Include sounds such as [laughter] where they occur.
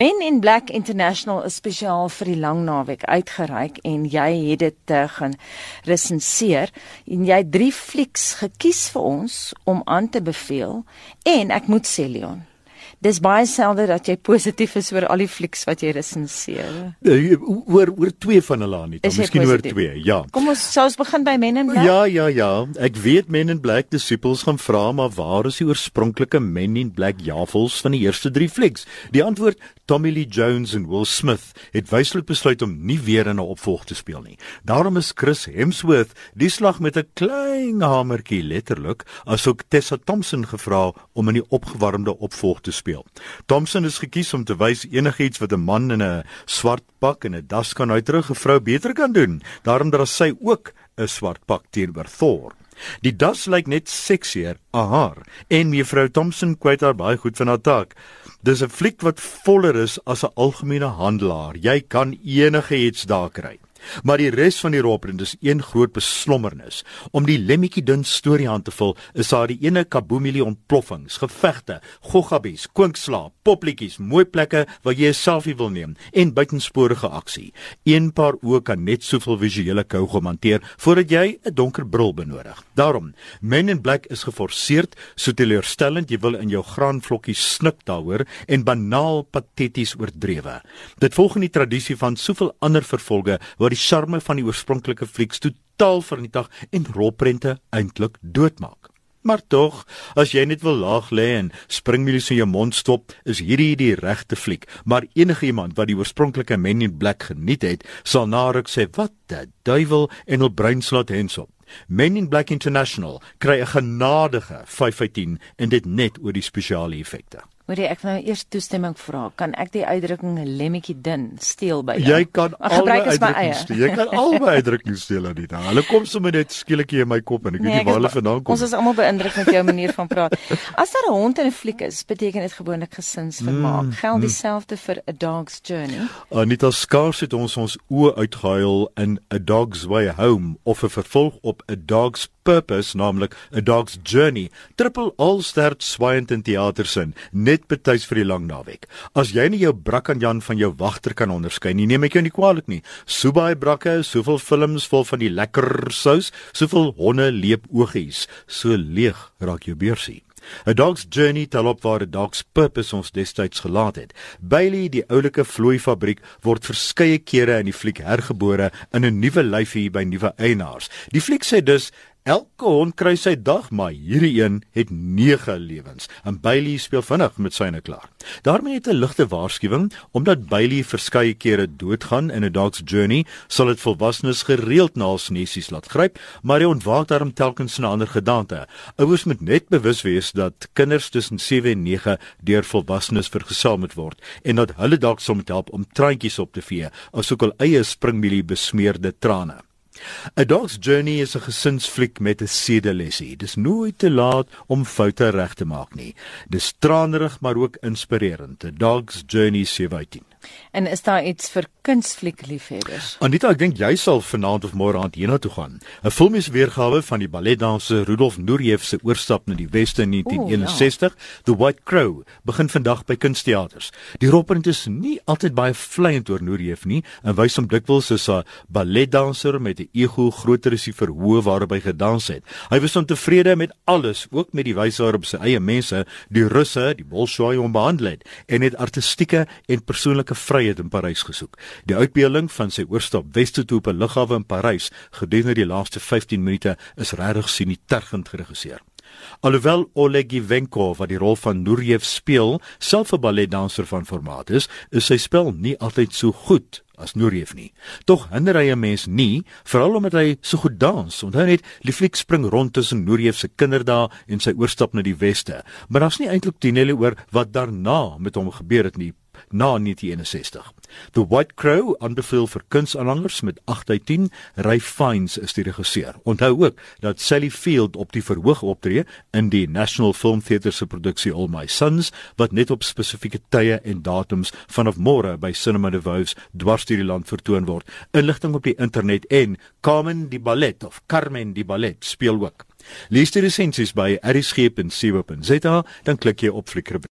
Men in Black International is spesiaal vir die lang naweek uitgereik en jy het dit uh, gaan resenseer en jy het drie flieks gekies vir ons om aan te beveel. En ek moet sê Leon Dis baie selde dat jy positief is oor al die flieks wat jy resenseer. Nee, oor oor twee van hulle aan nie, dan miskien oor twee. Ja. Kom ons sou ons begin by Men in Black. Ja, ja, ja. Ek weet Men in Black disciples gaan vra maar waar is die oorspronklike Men in Black jafels van die eerste 3 flieks? Die antwoord Tommy Lee Jones en Will Smith het wyslik besluit om nie weer in 'n opvolg te speel nie. Daarom is Chris Hemsworth die slag met 'n klein hamertjie letterlik asook Tessa Thompson gevra om in die opgewarmde opvolg te speel. Thompson is gekies om te wys enigiets wat 'n man in 'n swart pak en 'n das kan uitdruk 'n vrou beter kan doen. Daarom dra sy ook 'n swart pak teenoor Thor. Die das lyk net seksier aan haar en mevrou Thompson kwyt haar baie goed van haar taak. Dis 'n fliek wat voller is as 'n algemene handelaar. Jy kan enige iets daar kry. Maar die res van die rolprent is een groot beslommernis. Om die lemmetjie dun storie aan te vul, is daar die ene kaboomielie ontploffings, gevegte, goggabies, kwinkslaap, popliedjies, mooi plekke waar jy 'n selfie wil neem en buitensporige aksie. Een paar oë kan net soveel visuele kou gemonteer voordat jy 'n donker bril benodig. Daarom, Men in Black is geforseerd, so teleurstellend jy wil in jou graanvlokkie snik daaroor en banaal pateties oordrewe. Dit volg in die tradisie van soveel ander vervolge waar wat die charme van die oorspronklike flieks totaal vernietig en rolprente eintlik doodmaak. Maar tog, as jy net wil laag lê en springmielies in jou mond stop, is hierdie die regte fliek. Maar enige iemand wat die oorspronklike Men in Black geniet het, sal naruk sê wat die duiwel en hul brein slaat hens op. Men in Black International kry 'n genadige 5 uit 10 en dit net oor die spesiale effekte. Hoorie, ek wil nou eers toestemming vra. Kan ek die uitdrukking lemmetjie dun steel by jou? Jy kan [laughs] albei uitdrukkings steel. Jy kan albei uitdrukkings steel aan dit. Hulle kom sommer net skielik in my kop en ek nee, weet nie waar hulle vandaan kom. Ons is almal beïndruk met jou manier van praat. [laughs] As daar 'n hond in 'n fliek is, beteken dit gewoonlik gesinsvermaak. Mm, Geld mm. dieselfde mm. vir A Dog's Journey? Anita Skars het ons ons oë uitgehuil in A Dog's Way Home of 'n vervolg op A Dog's Purpose, naamlik A Dog's Journey. Triple All Stars swaaiend in teatersin. Net net betuis vir die lang naweek. As jy nie jou brakkanjan van jou wagter kan onderskei nie, neem ek jou nie kwaadlik nie. So baie brakke, soveel films vol van die lekker sous, soveel honde leep oogies, so leeg raak jou beursie. A Dog's Journey tel op waar 'n dog's purpose ons destyds gelaat het. Bailey, die oulike vloei fabriek, word verskeie kere in die fliek hergebore in 'n nuwe lyfie by nuwe eienaars. Die fliek sê dus Elke hond kry sy dag, maar hierdie een het 9 lewens. En Bailey speel vinnig met syne klaar. daarmee het 'n ligte waarskuwing omdat Bailey verskeie kere doodgaan in 'n dog's journey, sal dit volwassenes gereeld na hul nesies laat gryp, maar hy ontwaak daarom telkens 'n ander gedagte. Ouers moet net bewus wees dat kinders tussen 7 en 9 deur volwassenes vergesel moet word en dat hulle dalk moet help om traantjies op te vee, asook hul eie springmielie besmeerde trane. A Dog's Journey is 'n gesinsfliek met 'n sedelesie. Dis nooit te laat om foute reg te maak nie. Dis tranerig maar ook inspirerend. A Dog's Journey 17. En is daar iets vir kunsfliek liefhebbers? Anita, ek dink jy sal vanaand of môre aan hiernatoe gaan. 'n Filmies weergawe van die balletdanser Rudolf Nureyev se oorstap na die weste in 1961, Ooh, ja. The White Crow, begin vandag by kunsteaters. Die rolprent is nie altyd baie vleiend oor Nureyev nie en wys hom dikwels as 'n balletdanser met 'n ego groter as die verhoog waarop hy gedans het. Hy was ontevrede met alles, ook met die wyse waarop sy eie mense, die Russe, die Bolshoi hom behandel het en het artistieke en persoonlike persoonlike vryheid in Parys gesoek. Die uitbeelding van sy oorstap weste toe op 'n lughawe in Parys gedurende die laaste 15 minute is regtig sinitergend geregisseer. Alhoewel Oleg Ivenko wat die rol van Nureyev speel, self 'n balletdanser van formaat is, is sy spel nie altyd so goed as Nureyev nie. Tog hinder hy 'n mens nie, veral omdat hy so goed dans. Onthou net, die fliek spring rond tussen Nureyev se kinderdae en sy oorstap na die weste, maar daar's nie eintlik tonele oor wat daarna met hom gebeur het nie na 1961. The White Crow aanbeveel vir kunsaanhangers met 8 uit 10. Ray Fiennes is die regisseur. Onthou ook dat Sally Field op die verhoog optree in die National Film Theatre se produksie All My Sons wat net op spesifieke tye en datums vanaf môre by Cinema de Vaux dwars deur die land vertoon word. Inligting op die internet en Carmen die Ballet of Carmen die Ballet speel ook. Lees die resensies by erisg.co.za dan klik jy op flikker